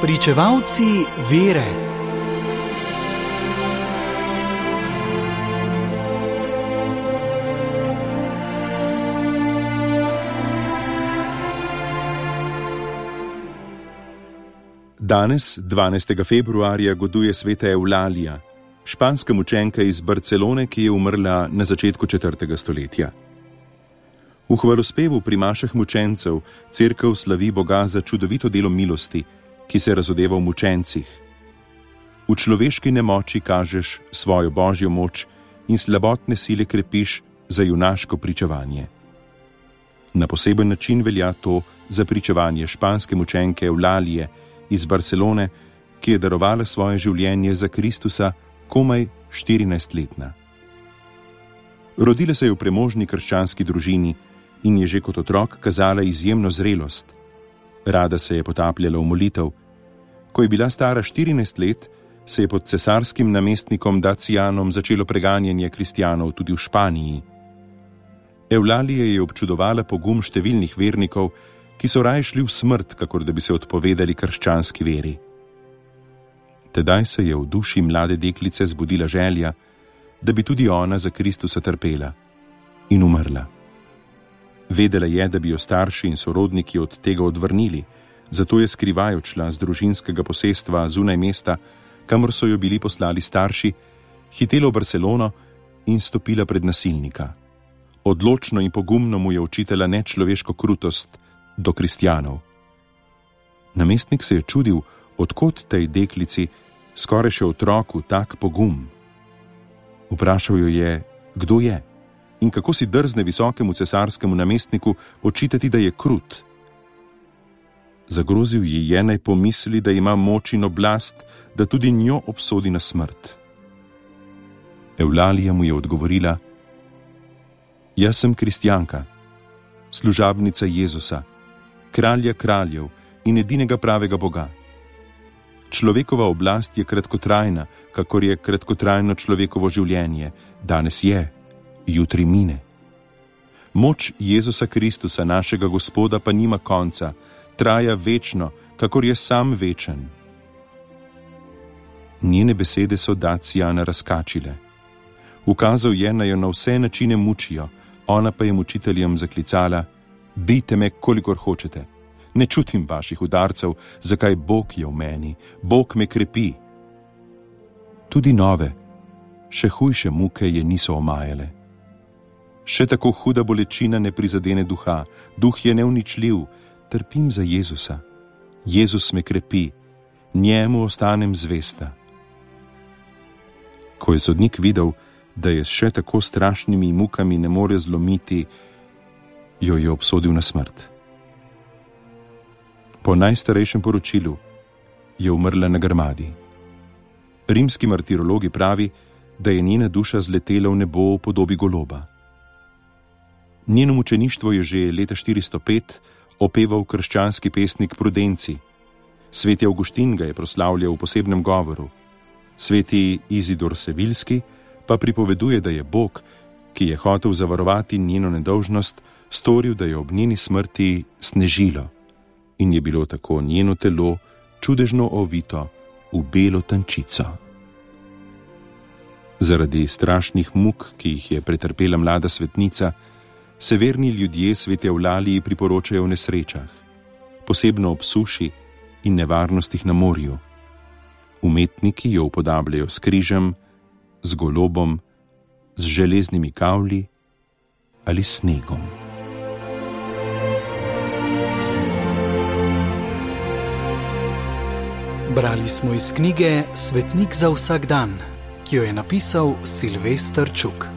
Pričevalci vere. Danes, 12. februarja, goduje sveta Eulalija, španska mučenka iz Barcelone, ki je umrla na začetku 4. stoletja. V hvalospevu pri mašah mučencev crkv slavi Boga za čudovito delo milosti, ki se razodeva v mučencih. V človeški nemoči kažeš svojo božjo moč in slabotne sile krepiš za junaško pričevanje. Na poseben način velja to za pričevanje španske mučenke Eulalije iz Barcelone, ki je darovala svoje življenje za Kristusa komaj 14-letna. Rodila se je v premožni krščanski družini in je že kot otrok kazala izjemno zrelost. Rada se je potapljala v molitev. Ko je bila stara 14 let, se je pod cesarskim namestnikom Dacijanom začelo preganjanje kristijanov tudi v Španiji. Evlalija je občudovala pogum številnih vernikov, ki so raje šli v smrt, kakor da bi se odpovedali krščanski veri. Tedaj se je v duši mlade deklice zbudila želja, da bi tudi ona za Kristusa trpela in umrla. Vedela je, da bi jo starši in sorodniki od tega odvrnili, zato je skrivaj odšla z družinskega posestva zunaj mesta, kamor so jo bili poslali starši, hitela v Barcelono in stopila pred nasilnika. Odločno in pogumno mu je učitela nečloveško krutost do kristjanov. Namestnik se je čudil, odkot tej deklici, skoraj še otroku, tak pogum. Vprašal jo je, kdo je in kako si drzne visokemu cesarskemu namestniku očitati, da je krut. Zagrozil ji je naj pomisli, da ima moč in oblast, da tudi njo obsodi na smrt. Evlalija mu je odgovorila: Jaz sem kristjanka, služabnica Jezusa, kralja kraljev in edinega pravega Boga. Človekova oblast je kratkotrajna, kakor je kratkotrajno človekovo življenje, danes je, jutri mine. Moč Jezusa Kristusa, našega Gospoda, pa nima konca, traja večno, kakor je sam večen. Njene besede so Dacijana razkačile. Ukazal je, naj jo na vse načine mučijo, ona pa je mučiteljem zaklicala: Bijte me, kolikor hočete. Ne čutim vaših udarcev, zakaj Bog je v meni, Bog me krepi. Tudi nove, še hujše muke je niso omajale. Še tako huda bolečina ne prizadene duha, duh je neuničljiv, trpim za Jezusa. Jezus me krepi, njemu ostanem zvesta. Ko je sodnik videl, da je s še tako strašnimi mukami ne more zlomiti, jo je obsodil na smrt. Po najstarejšem poročilu je umrla na grmadi. Rimski martirologi pravi, da je njena duša zletela v nebo v podobi goloba. Njeno mučeništvo je že leta 405 opeval krščanski pesnik Prudenci. Sveti Augustin ga je proslavljal v posebnem govoru. Sveti Izidor Sevilski pa pripoveduje, da je Bog, ki je hotel zavarovati njeno nedolžnost, storil, da je ob njeni smrti snežilo in je bilo tako njeno telo čudežno ovito v belo tančico. Zaradi strašnih muk, ki jih je pretrpela mlada svetnica, severni ljudje svete v Laliji priporočajo v nesrečah, posebno ob suši in nevarnostih na morju. Umetniki jo upodabljajo s križem, z golobom, z železnimi kavli ali snegom. Brali smo iz knjige Svetnik za vsak dan, ki jo je napisal Silvestr Čuk.